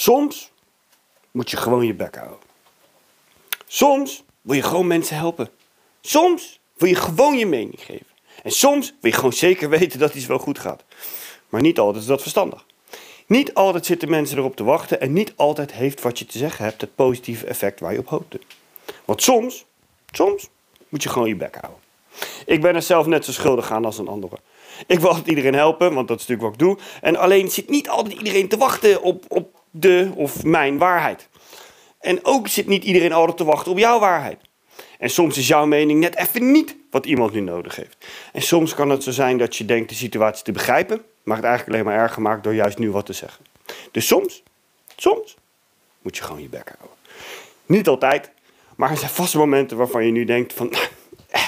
Soms moet je gewoon je bek houden. Soms wil je gewoon mensen helpen. Soms wil je gewoon je mening geven. En soms wil je gewoon zeker weten dat iets wel goed gaat. Maar niet altijd is dat verstandig. Niet altijd zitten mensen erop te wachten en niet altijd heeft wat je te zeggen hebt het positieve effect waar je op hoopte. Want soms, soms moet je gewoon je bek houden. Ik ben er zelf net zo schuldig aan als een andere. Ik wil altijd iedereen helpen, want dat is natuurlijk wat ik doe. En alleen zit niet altijd iedereen te wachten op, op de of mijn waarheid. En ook zit niet iedereen altijd te wachten op jouw waarheid. En soms is jouw mening net even niet wat iemand nu nodig heeft. En soms kan het zo zijn dat je denkt de situatie te begrijpen, maar het eigenlijk alleen maar erger maakt door juist nu wat te zeggen. Dus soms, soms moet je gewoon je bek houden. Niet altijd, maar er zijn vast momenten waarvan je nu denkt van, eh,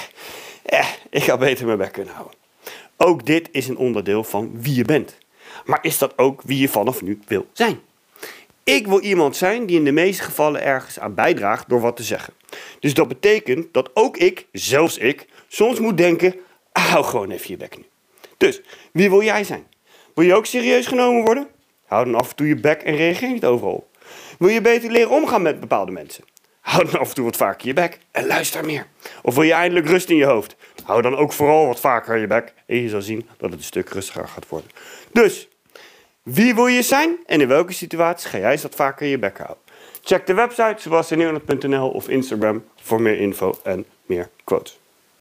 eh, ik ga beter mijn bek kunnen houden. Ook dit is een onderdeel van wie je bent. Maar is dat ook wie je vanaf nu wil zijn? Ik wil iemand zijn die in de meeste gevallen ergens aan bijdraagt door wat te zeggen. Dus dat betekent dat ook ik, zelfs ik, soms moet denken: hou gewoon even je bek nu. Dus wie wil jij zijn? Wil je ook serieus genomen worden? Hou dan af en toe je bek en reageer niet overal. Wil je beter leren omgaan met bepaalde mensen? Hou dan af en toe wat vaker je bek en luister meer. Of wil je eindelijk rust in je hoofd? Hou dan ook vooral wat vaker je bek en je zal zien dat het een stuk rustiger gaat worden. Dus, wie wil je zijn en in welke situatie ga jij wat vaker je bek houden? Check de website sebastiannewland.nl of Instagram voor meer info en meer quotes.